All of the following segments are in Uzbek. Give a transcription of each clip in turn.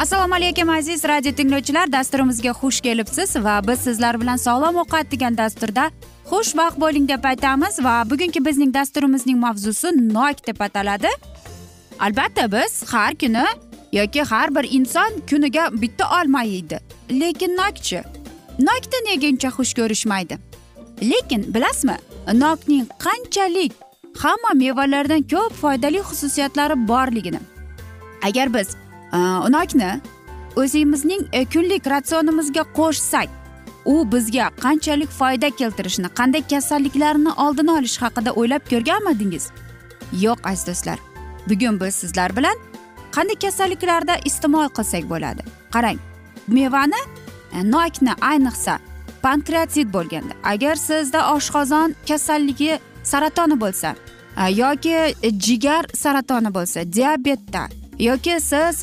assalomu alaykum aziz radio tinglovchilar. Dasturimizga xush kelibsiz va biz sizlar bilan sog'lom ovqat degan dasturda xushvaqt bo'ling deb aytamiz va bugungi bizning dasturimizning mavzusi nok deb ataladi. Albatta biz har kuni yoki har bir inson kuniga bitta olma yeydi. Lekin nokchi? Nokni nega uncha xush ko'rishmaydi. Lekin bilasizmi nokning qanchalik hamma mevalardan ko'p foydali xususiyatlari borligini. Agar biz Э, nokni o'zimizning э, kunlik ratsionimizga qo'shsak u bizga qanchalik foyda keltirishini qanday kasalliklarni oldini olish haqida o'ylab ko'rganmidingiz? Yo'q aziz do'stlar. Bugun biz sizlar bilan qanday kasalliklarda iste'mol qilsak bo'ladi? Qarang mevani e, nokni ayniqsa pankreatit bo'lganda. Agar sizda oshqozon kasalligi saratoni bo'lsa e, yoki jigar saratoni bo'lsa diabetda yoki siz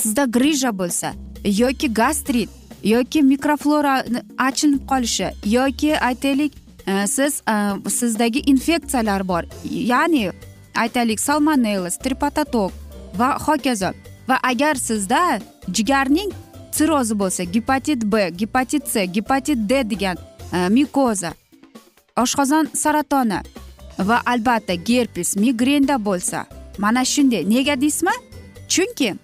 sizda grija bo'lsa yoki gastrit yoki mikroflora achinib qolishi yoki aytaylik e, siz e, sizdagi infeksiyalar bor. Ya'ni aytaylik salmonella tripatotok va hokazo va agar sizda jigarning sirrozi bo'lsa gepatit b gepatit c gepatit d degan e, mikoza oshqozon saratoni va albatta gerpes migrenda bo'lsa mana shunday. Nega deysizmi? Chunki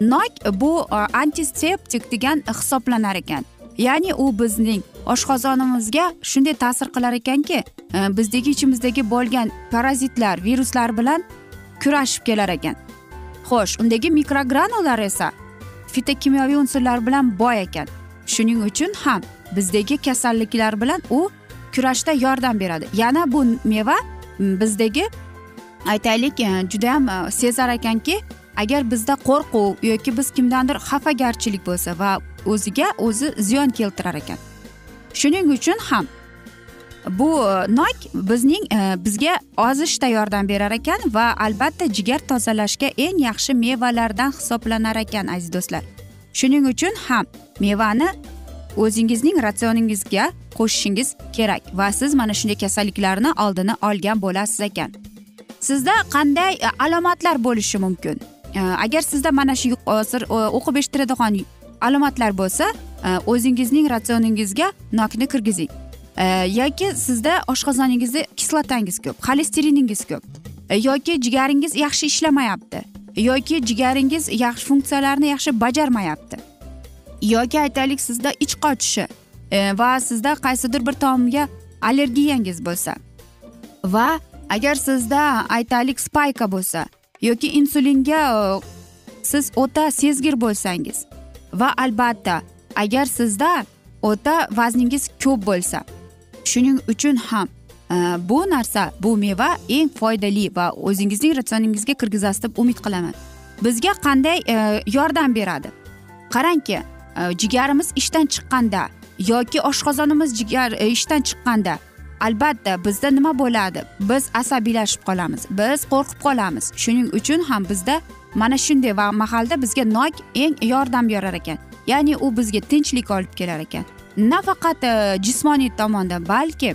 nok bu e, antiseptik degan hisoblanar ekan. Ya'ni u bizning oshqozonimizga shunday ta'sir qilar ekanki e, bizdagi ichimizdagi bo'lgan parazitlar viruslar bilan kurashib kelar ekan. Xo'sh undagi mikrogranullar esa fitokimyoviy unsurlar bilan boy ekan. Shuning uchun ham bizdagi kasalliklar bilan u kurashda yordam beradi. Yana bu meva bizdagi aytaylik e, judayam e, sezar ekanki agar bizda qo'rquv yoki biz kimdandir xafagarchilik bo'lsa va o'ziga o'zi ziyon keltirar ekan. Shuning uchun ham bu e, nok bizning bizga ozishda yordam berar ekan va albatta jigar tozalashga eng yaxshi mevalardan hisoblanar ekan aziz do'stlar. Shuning uchun ham mevani o'zingizning ratsioningizga qo'shishingiz kerak va siz mana shunday kasalliklarni oldini olgan bo'lasiz ekan. Sizda qanday e, alomatlar bo'lishi mumkin? E, agar sizda mana shu e, hozir o'qib eshittiradigan alomatlar bo'lsa o'zingizning ratsioningizga nokni kirgizing. Yoki sizda oshqozoningizda kislotangiz ko'p xolesteriningiz ko'p yoki jigaringiz yaxshi ishlamayapti yoki jigaringiz yaxshi funksiyalarni yaxshi bajarmayapti. Yoki aytaylik sizda ich qochishi va sizda qaysidir bir taomga allergiyangiz bo'lsa va agar sizda aytaylik spayka bo'lsa yoki insulinga e, siz o'ta sezgir bo'lsangiz va albatta agar sizda o'ta vazningiz ko'p bo'lsa shuning uchun ham e, bu narsa bu meva eng foydali va o'zingizning ratsioningizga kirgizasiz deb umid qilaman. Bizga qanday e, yordam beradi? Qarangki e, jigarimiz ishdan chiqqanda yoki oshqozonimiz jigar e, ishdan chiqqanda albatta bizda nima bo'ladi? Biz asabiylashib qolamiz. Biz qo'rqib qolamiz. Shuning uchun ham bizda mana shunday va mahalda bizga nok eng yordam berar ekan. Ya'ni u bizga tinchlik olib kelar ekan. Nafaqat e, jismoniy tomonda balki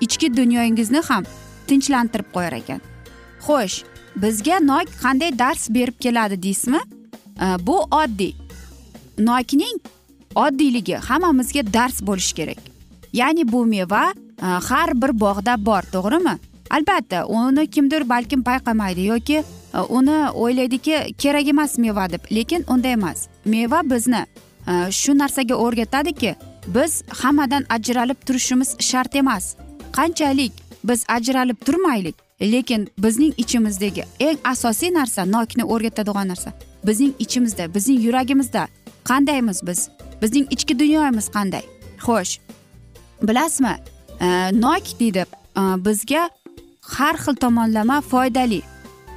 ichki dunyoyingizni ham tinchlantirib qo'yar ekan. Xo'sh bizga nok qanday dars berib keladi deysizmi? E, bu oddiy. Nokning oddiyligi hammamizga dars bo'lishi kerak. Ya'ni bu meva Э, har bir bog'da bor to'g'rimi? Albatta uni kimdir balkim payqamaydi yoki e, uni o'ylaydiki kerak emas meva deb lekin unday emas. Meva bizni e, shu narsaga o'rgatadiki biz hammadan ajralib turishimiz shart emas. Qanchalik biz ajralib turmaylik lekin bizning ichimizdagi eng asosiy narsa nokni o'rgatadigan narsa bizning ichimizda bizning yuragimizda. Qandaymiz biz? Bizning ichki dunyomiz qanday? Xo'sh bilasizmi? Э, nok deydi э, bizga har xil tomonlama foydali.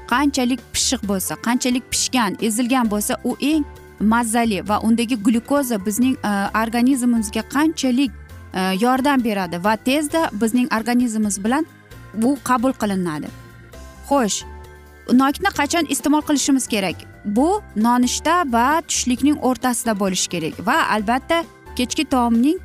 Qanchalik pishiq bo'lsa qanchalik pishgan ezilgan bo'lsa u eng mazali va undagi glyukoza bizning e, organizmimizga qanchalik e, yordam beradi va tezda bizning organizmimiz bilan bu qabul qilinadi. Xo'sh nokni qachon iste'mol qilishimiz kerak? Bu nonushta va tushlikning o'rtasida bo'lishi kerak va albatta kechki taomning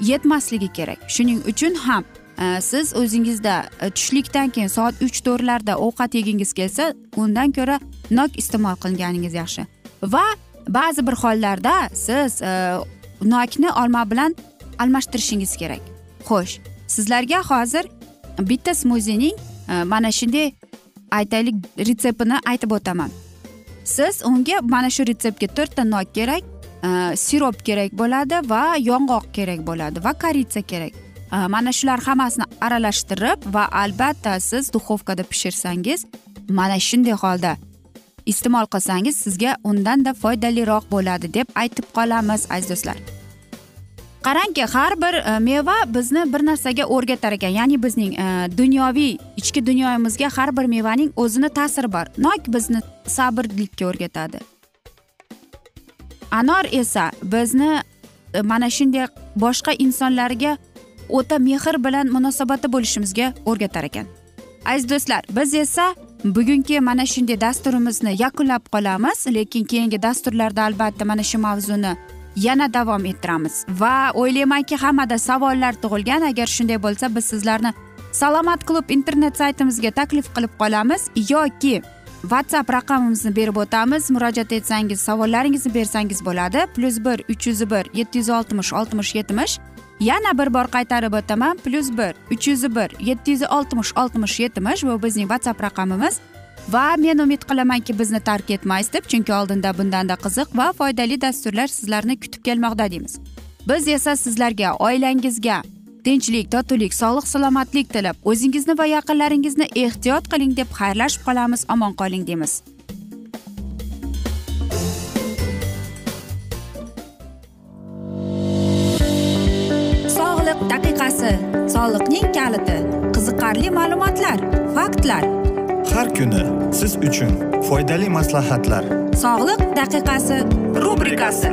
yetmasligi kerak. Shuning uchun ham e, siz o'zingizda e, tushlikdan keyin soat uch to'rtlarda ovqat yegingiz kelsa undan ko'ra nok iste'mol qilganingiz yaxshi. Va ba'zi bir hollarda siz e, nokni olma bilan almashtirishingiz kerak. Xo'sh sizlarga hozir bitta smuzining mana shunday aytaylik retseptini aytib o'taman. Siz unga mana shu retseptga to'rtta nok kerak sirop kerak bo'ladi va yong'oq kerak bo'ladi va koritsa kerak mana shular hammasini aralashtirib va albatta siz duxovkada pishirsangiz mana shunday holda iste'mol qilsangiz sizga undanda foydaliroq bo'ladi deb aytib qolamiz aziz do'stlar qarangki har bir meva bizni bir narsaga o'rgatar ekan ya'ni bizning dunyoviy ichki dunyoyimizga har bir mevaning o'zini ta'siri bor nok bizni sabrlikka o'rgatadi. Anor esa bizni e, mana shunday boshqa insonlarga o'ta mehr bilan munosabatda bo'lishimizga o'rgatar ekan. Aziz do'stlar biz esa bugungi mana shunday dasturimizni yakunlab qolamiz lekin keyingi dasturlarda albatta mana shu mavzuni yana davom ettiramiz. Va o'ylaymanki hammada savollar tug'ilgan. Agar shunday bo'lsa biz sizlarni salomat klub internet saytimizga taklif qilib qolamiz yoki whatsapp raqamimizni berib o'tamiz. Murojaat etsangiz savollaringizni bersangiz bo'ladi. Plyus bir uch yuz bir yetti yuz oltmish oltmish yetmish. Yana bir bor qaytarib o'taman. Plyus bir uch yuz bir yetti yuz oltmish oltmish yetmish. Bu bizning whatsapp raqamimiz. Va men umid qilamanki bizni tark etmaysiz deb chunki oldinda bundanda qiziq va foydali dasturlar sizlarni kutib kelmoqda deymiz. Biz esa sizlarga oilangizga tinchlik totuvlik sog'lik salomatlik tilab o'zingizni va yaqinlaringizni ehtiyot qiling deb xayrlashib qolamiz omon qoling deymiz. Sog'liq daqiqasi soliqning kaliti qiziqarli ma'lumotlar faktlar. Har kuni siz uchun foydali maslahatlar. Sog'liq daqiqasi rubrikasi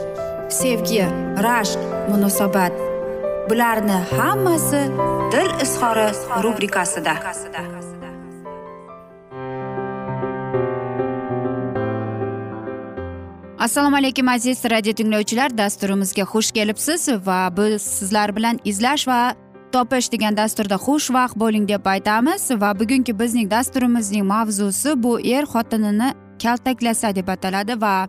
sevgi rashq munosabat. Bularni hammasi dil izhori rubrikasida. Assalomu alaykum aziz radio tinglovchilar. Dasturimizga xush kelibsiz va biz sizlar bilan izlash va topish degan dasturda xushvaqt bo'ling deb aytamiz. Va bugungi bizning dasturimizning mavzusi bu er xotinini kaltaklasa deb ataladi va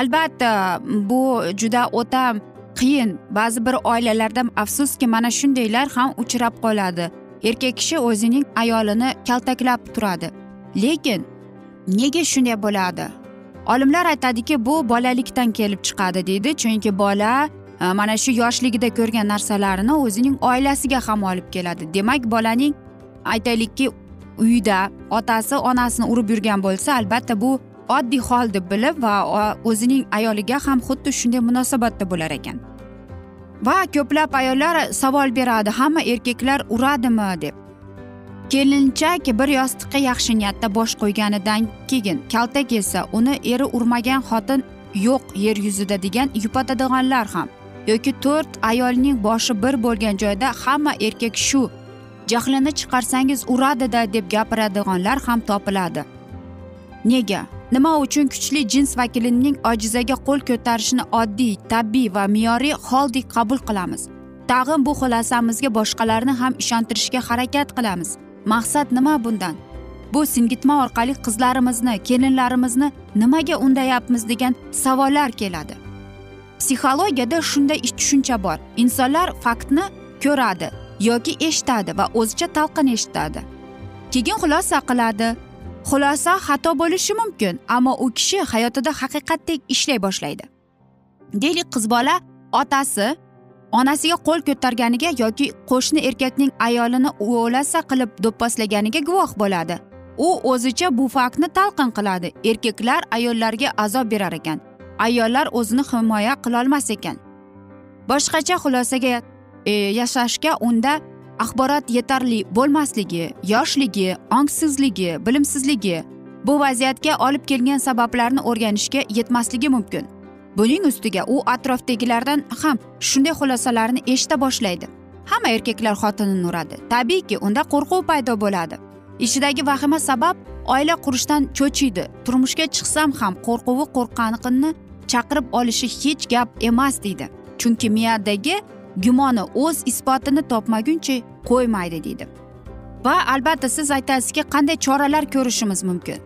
albatta bu juda o'ta qiyin. Ba'zi bir oilalarda afsuski mana shundaylar ham uchrab qoladi. Erkak kishi o'zining ayolini kaltaklab turadi. Lekin nega shunday bo'ladi? Olimlar aytadiki bu bolalikdan kelib chiqadi deydi. Chunki bola e, mana shu yoshligida ko'rgan narsalarini o'zining oilasiga ham olib keladi. Demak bolaning aytaylikki uyida otasi onasini urib yurgan bo'lsa albatta bu oddiy hol deb bilib va o'zining ayoliga ham xuddi shunday munosabatda bo'lar ekan. Va ko'plab ayollar savol beradi hamma erkaklar uradimi deb. Kelinchak bir yostiqqa yaxshi niyatda bosh qo'yganidan keyin kaltak esa uni eri urmagan xotin yo'q yer yuzida degan yupatadiganlar ham yoki to'rt ayolning boshi bir bo'lgan joyda hamma erkak shu jahlini chiqarsangiz uradida deb gapiradiganlar ham topiladi. Nega? Nima uchun kuchli jins vakilining ojizaga qo'l ko'tarishini oddiy tabiiy va me'yoriy holdek qabul qilamiz. Tag'in bu xulosamizga boshqalarni ham ishontirishga harakat qilamiz. Maqsad nima bundan? Bu singitma orqali qizlarimizni kelinlarimizni nimaga undayapmiz degan savollar keladi. Psixologiyada shunday tushuncha bor. Insonlar faktni ko'radi yoki eshitadi va o'zicha talqin eshitadi. Keyin xulosa qiladi. Xulosa xato bo'lishi mumkin ammo u kishi hayotida haqiqatdek ishlay boshlaydi. Deylik qiz bola otasi onasiga qo'l ko'targaniga yoki qo'shni erkakning ayolini o'lasa qilib do'pposlaganiga guvoh bo'ladi. U o'zicha bu faktni talqin qiladi. Erkaklar ayollarga azob berar ekan. Ayollar o'zini himoya qilolmas ekan. Boshqacha xulosaga e, yashashga unda axborot yetarli bo'lmasligi yoshligi ongsizligi bilimsizligi bu vaziyatga olib kelgan sabablarni o'rganishga yetmasligi mumkin. Buning ustiga u atrofdagilardan ham shunday xulosalarni eshita boshlaydi. Hamma erkaklar xotinini uradi tabiiyki unda qo'rquv paydo bo'ladi. Ichidagi vahima sabab oila qurishdan cho'chiydi. Turmushga chiqsam ham qo'rquvi qo'rqqanini chaqirib olishi hech gap emas deydi. Chunki miyadagi gumoni o'z isbotini topmaguncha qo'ymaydi deydi. Va albatta siz aytasizki qanday choralar ko'rishimiz mumkin?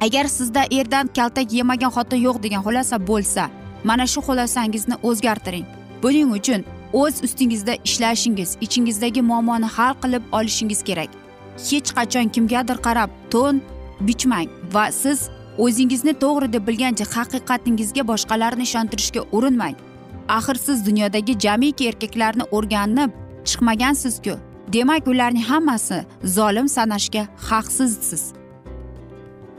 Agar sizda erdan kaltak yemagan xotin yo'q degan xulosa bo'lsa mana shu xulosangizni o'zgartiring. Buning uchun o'z ustingizda ishlashingiz ichingizdagi muammoni hal qilib olishingiz kerak. Hech qachon kimgadir qarab to'n bichmang va siz o'zingizni to'g'ri deb bilgancha haqiqatingizga boshqalarni ishontirishga urinmang. Axir siz dunyodagi jamiki erkaklarni o'rganib chiqmagansizku. Demak ularning hammasi zolim sanashga haqsizsiz.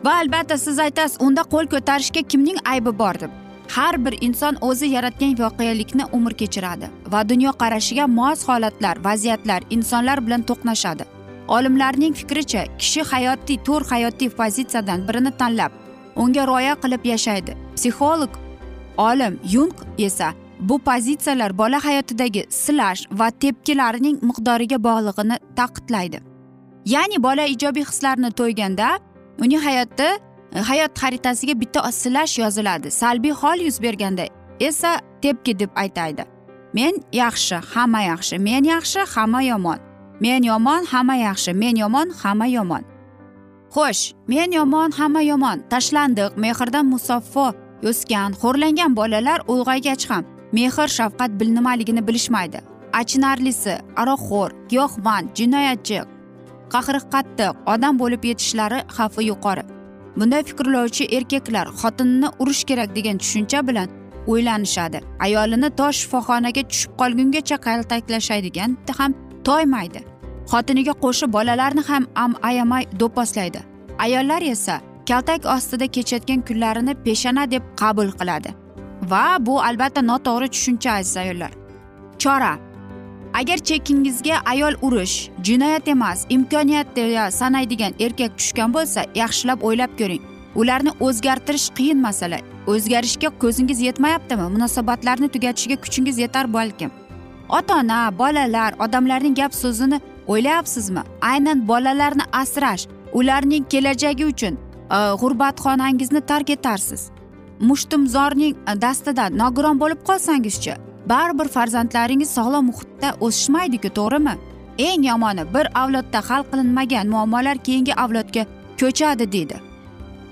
Va albatta siz aytasiz unda qo'l ko'tarishga kimning aybi bor deb. Har bir inson o'zi yaratgan voqelikni umr kechiradi va dunyoqarashiga mos holatlar vaziyatlar insonlar bilan to'qnashadi. Olimlarning fikricha kishi hayotiy to'rt hayotiy pozitsiyadan birini tanlab unga rioya qilib yashaydi. Psixolog olim yung esa bu pozitsiyalar bola hayotidagi silash va tepkilarining miqdoriga bog'lig'ini ta'kidlaydi. Ya'ni bola ijobiy hislarni to'yganda uning hayotda e, hayot xaritasiga bitta silash yoziladi. Salbiy hol yuz berganda esa tepki deb aytaydi. Men yaxshi hamma yaxshi. Men yaxshi hamma yomon. Men yomon hamma yaxshi. Men yomon hamma yomon. Xo'sh men yomon hamma yomon. Tashlandiq mehrdan musaffo o'sgan xo'rlangan bolalar ulg'aygach ham mehr shafqat nimaligini bilishmaydi. Achinarlisi aroqxo'r giyohvand jinoyatchi qahri qattiq odam bo'lib yetishlari xavfi yuqori. Bunday fikrlovchi erkaklar xotinini urish kerak degan tushuncha bilan o'ylanishadi ayolini to shifoxonaga tushib qolgungacha kaltaklashadigan ham toymaydi. Xotiniga qo'shib bolalarni ham am ayamay do'pposlaydi. Ayollar esa kaltak ostida kechayotgan kunlarini peshana deb qabul qiladi. Va bu albatta noto'g'ri tushuncha aziz ayollar. Chora. Agar chekingizga ayol urish jinoyat emas imkoniyat deya sanaydigan erkak tushgan bo'lsa yaxshilab o'ylab ko'ring. Ularni o'zgartirish qiyin masala. O'zgarishga ko'zingiz yetmayaptimi? Munosabatlarni tugatishga kuchingiz yetar balkim. Ota ona bolalar odamlarning gap so'zini o'ylayapsizmi? Aynan bolalarni asrash ularning kelajagi uchun e, g'urbatxonangizni tark etarsiz. Mushtumzorning e, dastidan nogiron bo'lib qolsangizchi baribir farzandlaringiz sog'lom muhitda o'sishmaydiku to'g'rimi? Eng yomoni bir avlodda hal qilinmagan muammolar keyingi avlodga ko'chadi deydi.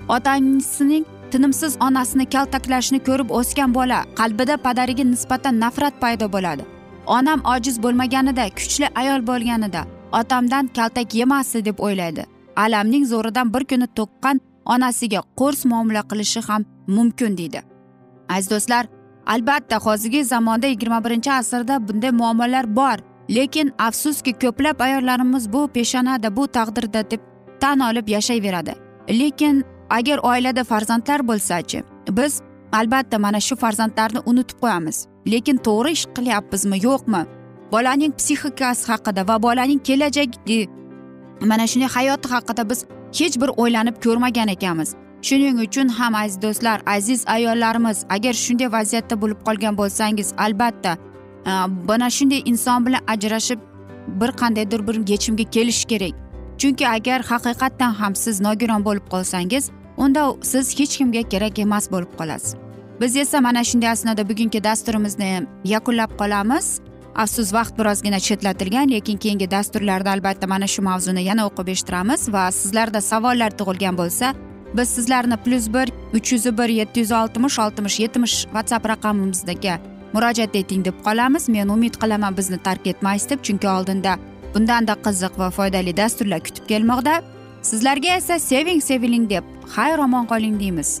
Otangisining tinimsiz onasini kaltaklashni ko'rib o'sgan bola qalbida padariga nisbatan nafrat paydo bo'ladi. Onam ojiz bo'lmaganida kuchli ayol bo'lganida otamdan kaltak yemasdi deb o'ylaydi. Alamning zo'ridan bir kuni to'qqan onasiga qo'rs muomala qilishi ham mumkin deydi. Aziz do'stlar albatta hozirgi zamonda yigirma birinchi asrda bunday muammolar bor lekin afsuski ko'plab ayollarimiz bu peshonada bu taqdirda deb tan olib yashayveradi. Lekin agar oilada farzandlar bo'lsachi biz albatta mana shu farzandlarni unutib qo'yamiz. Lekin to'g'ri ish qilyapmizmi yo'qmi? Bolaning psixikasi haqida va bolaning kelajagi mana shunday hayoti haqida biz hech bir o'ylanib ko'rmagan ekanmiz. Shuning uchun ham aziz do'stlar aziz ayollarimiz agar shunday vaziyatda bo'lib qolgan bo'lsangiz albatta e, mana shunday inson bilan ajrashib bir qandaydir bir yechimga kelish kerak. Chunki agar haqiqatdan ham siz nogiron bo'lib qolsangiz unda siz hech kimga kerak emas bo'lib qolasiz. Biz esa mana shunday asnoda bugungi dasturimizni yakunlab qolamiz. Afsus vaqt birozgina chetlatilgan lekin keyingi dasturlarda albatta mana shu mavzuni yana o'qib eshittiramiz va sizlarda savollar tug'ilgan bo'lsa biz sizlarni plyus bir uch yuz bir yetti yuz oltmish oltmish yetmish whatsapp raqamimizga murojaat eting deb qolamiz. Men umid qilaman bizni tark etmaysiz deb chunki oldinda bundanda qiziq va foydali dasturlar kutib kelmoqda. Sizlarga esa seving seviling deb xayr omon qoling deymiz.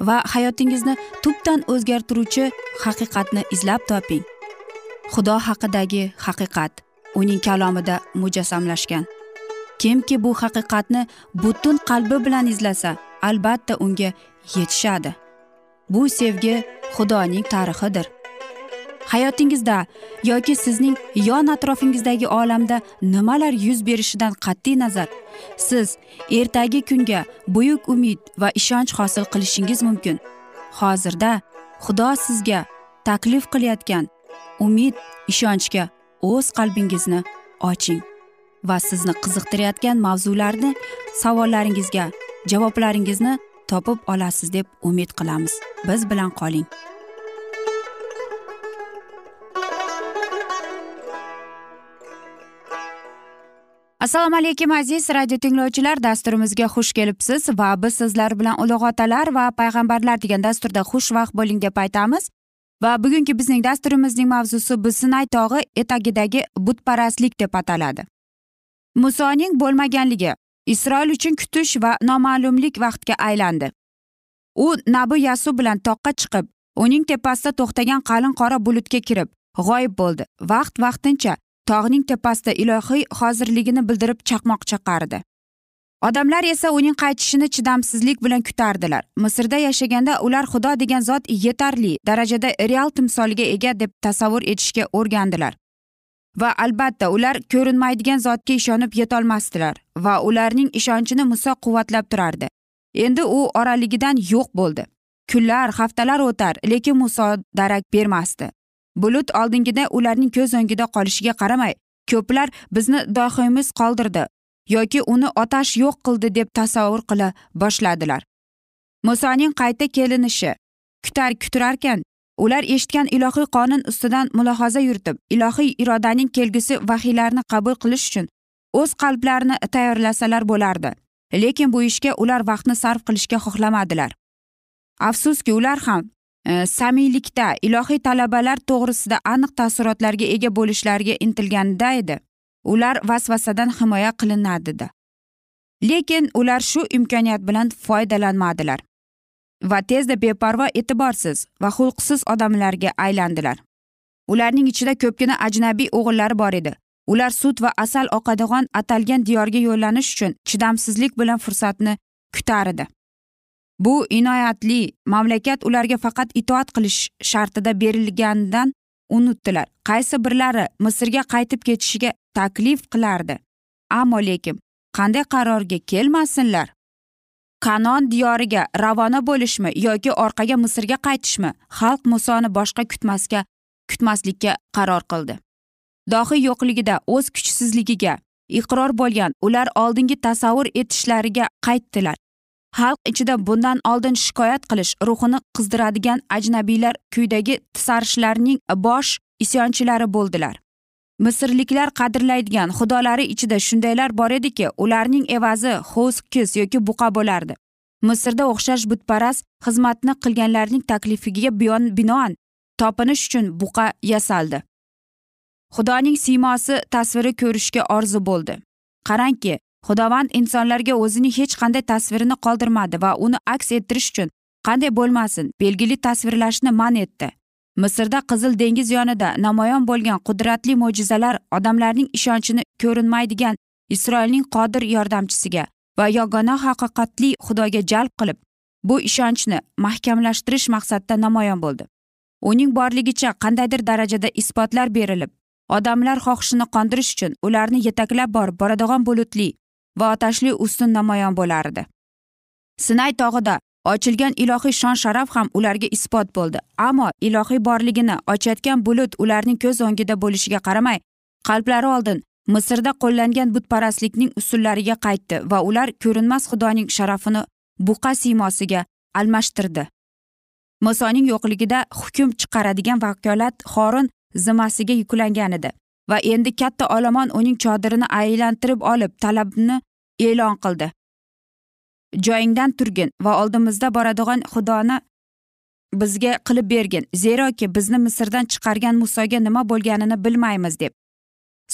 va hayotingizni tubdan o'zgartiruvchi haqiqatni izlab toping. Xudo haqidagi haqiqat uning kalomida mujassamlashgan. Kimki bu haqiqatni butun qalbi bilan izlasa albatta unga yetishadi. Bu sevgi xudoning tarixidir. Hayotingizda yoki sizning yon atrofingizdagi olamda nimalar yuz berishidan qat'iy nazar? Siz ertagi kunga buyuk umid va ishonch hosil qilishingiz mumkin. Hozirda xudo sizga taklif qilayotgan umid ishonchga o'z qalbingizni oching va sizni qiziqtirayotgan mavzularni savollaringizga javoblaringizni topib olasiz deb umid qilamiz. Biz bilan qoling. Assalomu alaykum aziz radio tinglovchilar. Dasturimizga xush kelibsiz va biz sizlar bilan ulug' otalar va payg'ambarlar degan dasturda xushvaqt bo'ling deb aytamiz. Va bugungi bizning dasturimizning mavzusi bu sinay tog'i etagidagi butparastlik deb ataladi. Musoning bo'lmaganligi isroil uchun kutish va noma'lumlik vaqtga aylandi. U nabi yasu bilan toqqa chiqib uning tepasida to'xtagan qalin qora bulutga kirib g'oyib bo'ldi. Vaqt vaqtincha tog'ning tepasida ilohiy hozirligini bildirib chaqmoq chaqardi. Odamlar esa uning qaytishini chidamsizlik bilan kutardilar. Misrda yashaganda ular xudo degan zot yetarli darajada real timsoliga ega deb tasavvur etishga o'rgandilar. Va albatta ular ko'rinmaydigan zotga ishonib yetolmasdilar va ularning ishonchini muso quvvatlab turardi. Endi u oraligidan yo'q bo'ldi. Kunlar haftalar o'tar lekin muso darak bermasdi. Bulut oldingida ularning ko'z o'ngida qolishiga qaramay ko'plar bizni dohiymiz qoldirdi yoki uni otash yo'q qildi deb tasavvur qila boshladilar. Musoning qayta kelinishi kutar kutirarkan ular eshitgan ilohiy qonun ustidan mulohaza yuritib ilohiy irodaning kelgusi vahiylarni qabul qilish uchun o'z qalblarini tayyorlasalar bo'lardi lekin bu ishga ular vaqtni sarf qilishga xohlamadilar. Afsuski ular ham Э, samiylikda ilohiy talabalar to'g'risida aniq taassurotlarga ega bo'lishlariga intilganda edi. Ular vasvasadan himoya qilinadida. Lekin ular shu imkoniyat bilan foydalanmadilar va tezda beparvo e'tiborsiz va xulqsiz odamlarga aylandilar. Ularning ichida ko'pgina ajnabiy o'g'illari bor edi. Ular sut va asal oqadigan atalgan diyorga yo'llanish uchun chidamsizlik bilan fursatni kutar edi. Bu inoyatli mamlakat ularga faqat itoat qilish shartida berilganidan unutdilar. Qaysi birlari misrga qaytib ketishiga taklif qilardi? Ammo lekin qanday qarorga kelmasinlar? Kanon diyoriga ravona bo'lishmi yoki orqaga misrga qaytishmi? Xalq musoni boshqa kutmasga kutmaslikka qaror qildi. Dohiy yo'qligida o'z kuchsizligiga iqror bo'lgan ular oldingi tasavvur etishlariga qaytdilar. Xalq ichida bundan oldin shikoyat qilish ruhini qizdiradigan ajnabiylar kuydagi sarishlarning bosh isyonchilari bo'ldilar. Misrliklar qadrlaydigan xudolari ichida shundaylar bor ediki ularning evazi ho'kiz yoki buqa bo'lardi. Misrda o'xshash butparast xizmatni qilganlarning taklifiga binoan topinish uchun buqa yasaldi. Xudoning siymosi tasviri ko'rishga orzu bo'ldi. Qarangki xudovand insonlarga o'zining hech qanday tasvirini qoldirmadi va uni aks ettirish uchun qanday bo'lmasin belgili tasvirlashni man etdi. Misrda qizil dengiz yonida namoyon bo'lgan qudratli mo'jizalar odamlarning ishonchini ko'rinmaydigan isroilning qodir yordamchisiga va yagona haqiqatli xudoga jalb qilib bu ishonchni mahkamlashtirish maqsadida namoyon bo'ldi. Uning borligicha qandaydir darajada isbotlar berilib odamlar xohishini qondirish uchun ularni yetaklab borib boradigan bulutli va otashli ustun namoyon bo'lardi. Sinay tog'ida ochilgan ilohiy shon sharaf ham ularga isbot bo'ldi. Ammo ilohiy borligini ochayotgan bulut ularning ko'z o'ngida bo'lishiga qaramay qalblari oldin misrda qo'llangan butparastlikning usullariga qaytdi va ular ko'rinmas xudoning sharafini buqa siymosiga almashtirdi. Musoning yo'qligida hukm chiqaradigan vakolat xorin zimmasiga yuklangan edi. Va endi katta olomon uning chodirini aylantirib olib talabni e'lon qildi. Joyingdan turgin va oldimizda boradigan xudoni bizga qilib bergin. Zeroki bizni misrdan chiqargan musoga nima bo'lganini bilmaymiz deb.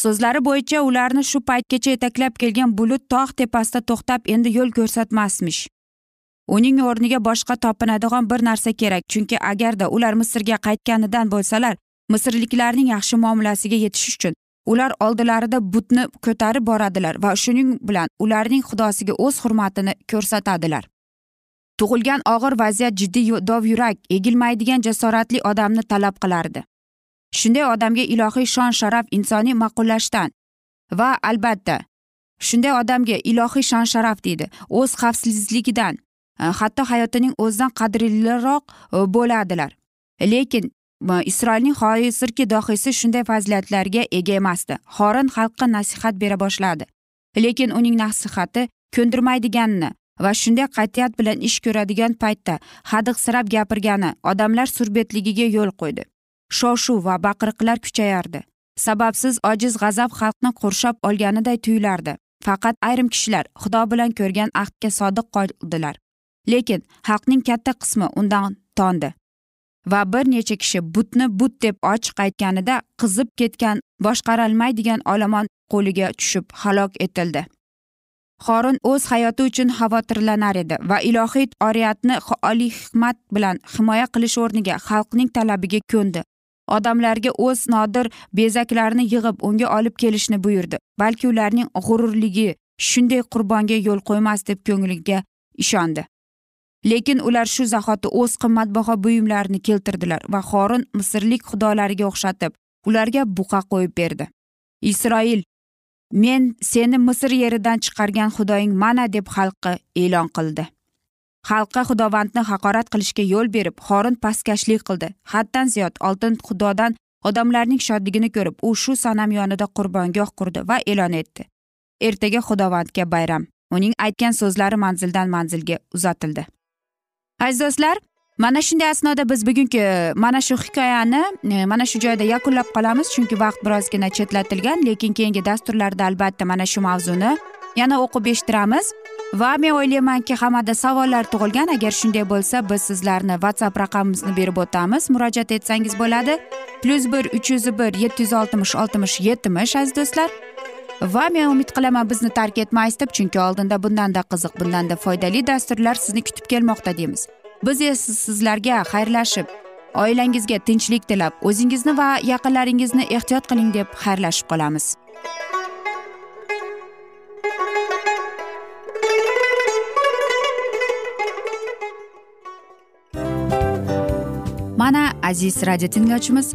So'zlari bo'yicha ularni shu paytgacha yetaklab kelgan bulut tog' tepasida to'xtab endi yo'l ko'rsatmasmish. Uning o'rniga boshqa topinadigan bir narsa kerak chunki agarda ular misrga qaytganidan bo'lsalar misrliklarning yaxshi muomalasiga yetish uchun ular oldilarida butni ko'tarib boradilar va shuning bilan ularning xudosiga o'z hurmatini ko'rsatadilar. Tug'ilgan og'ir vaziyat jiddiy dovyurak egilmaydigan jasoratli odamni talab qilardi. Shunday odamga ilohiy shon sharaf insoniy ma'qullashdan va albatta shunday odamga ilohiy shon sharaf deydi o'z xavfsizligidan e, hatto hayotining o'zidan qadrliroq e, bo'ladilar. Lekin isroilning hozirgi dohiysi shunday fazilatlarga ega emasdi. Xorin xalqqa nasihat bera boshladi. Lekin uning nasihati ko'ndirmaydiganini va shunday qat'iyat bilan ish ko'radigan paytda hadiqsirab gapirgani odamlar surbetligiga yo'l qo'ydi. Shov shuv va baqiriqlar kuchayardi. Sababsiz ojiz g'azab xalqni qurshab olganiday tuyulardi. Faqat ayrim kishilar xudo bilan ko'rgan ahdga sodiq qoldilar. Lekin xalqning katta qismi undan tondi. Va bir necha kishi butni but deb ochiq aytganida qizib ketgan boshqarolmaydigan olomon qo'liga tushib halok etildi. Xorin o'z hayoti uchun xavotirlanar edi va ilohiy oriyatni oliy hikmat bilan himoya qilish o'rniga xalqning talabiga ko'ndi. Odamlarga o'z nodir bezaklarini yig'ib unga olib kelishni buyurdi. Balki ularning g'ururligi shunday qurbonga yo'l qo'ymas deb ko'ngliga ishondi. Lekin ular shu zahoti o'z qimmatbaho buyumlarini keltirdilar va xorin misrlik xudolariga o'xshatib ularga buqa qo'yib berdi. Isroil men seni misr yeridan chiqargan xudoying mana deb xalqqa e'lon qildi. Xalqqa xudovandni haqorat qilishga yo'l berib xorin pastkashlik qildi. Haddan ziyod oltin xudodan odamlarning shodligini ko'rib u shu sanam yonida qurbongoh qurdi va e'lon etdi. Ertaga xudovandga bayram. Uning aytgan so'zlari manzildan manzilga uzatildi. Aziz do'stlar mana shunday asnoda biz bugungi mana shu hikoyani e, mana shu joyda yakunlab qolamiz. Chunki vaqt birozgina chetlatilgan lekin keyingi dasturlarda albatta mana shu mavzuni yana o'qib eshittiramiz. Va men o'ylaymanki hammada savollar tug'ilgan. Agar shunday bo'lsa biz sizlarni whatsapp raqamimizni berib o'tamiz. Murojaat etsangiz bo'ladi. Plyus bir uch yuz bir yetti yuz oltmish oltmish yetmish aziz do'stlar. Va men umid qilaman bizni tark etmaysiz deb chunki oldinda bundanda qiziq bundanda foydali dasturlar sizni kutib kelmoqda deymiz. Biz esa sizlarga xayrlashib oilangizga tinchlik tilab o'zingizni va yaqinlaringizni ehtiyot qiling deb xayrlashib qolamiz. Mana aziz radio tinglovchimiz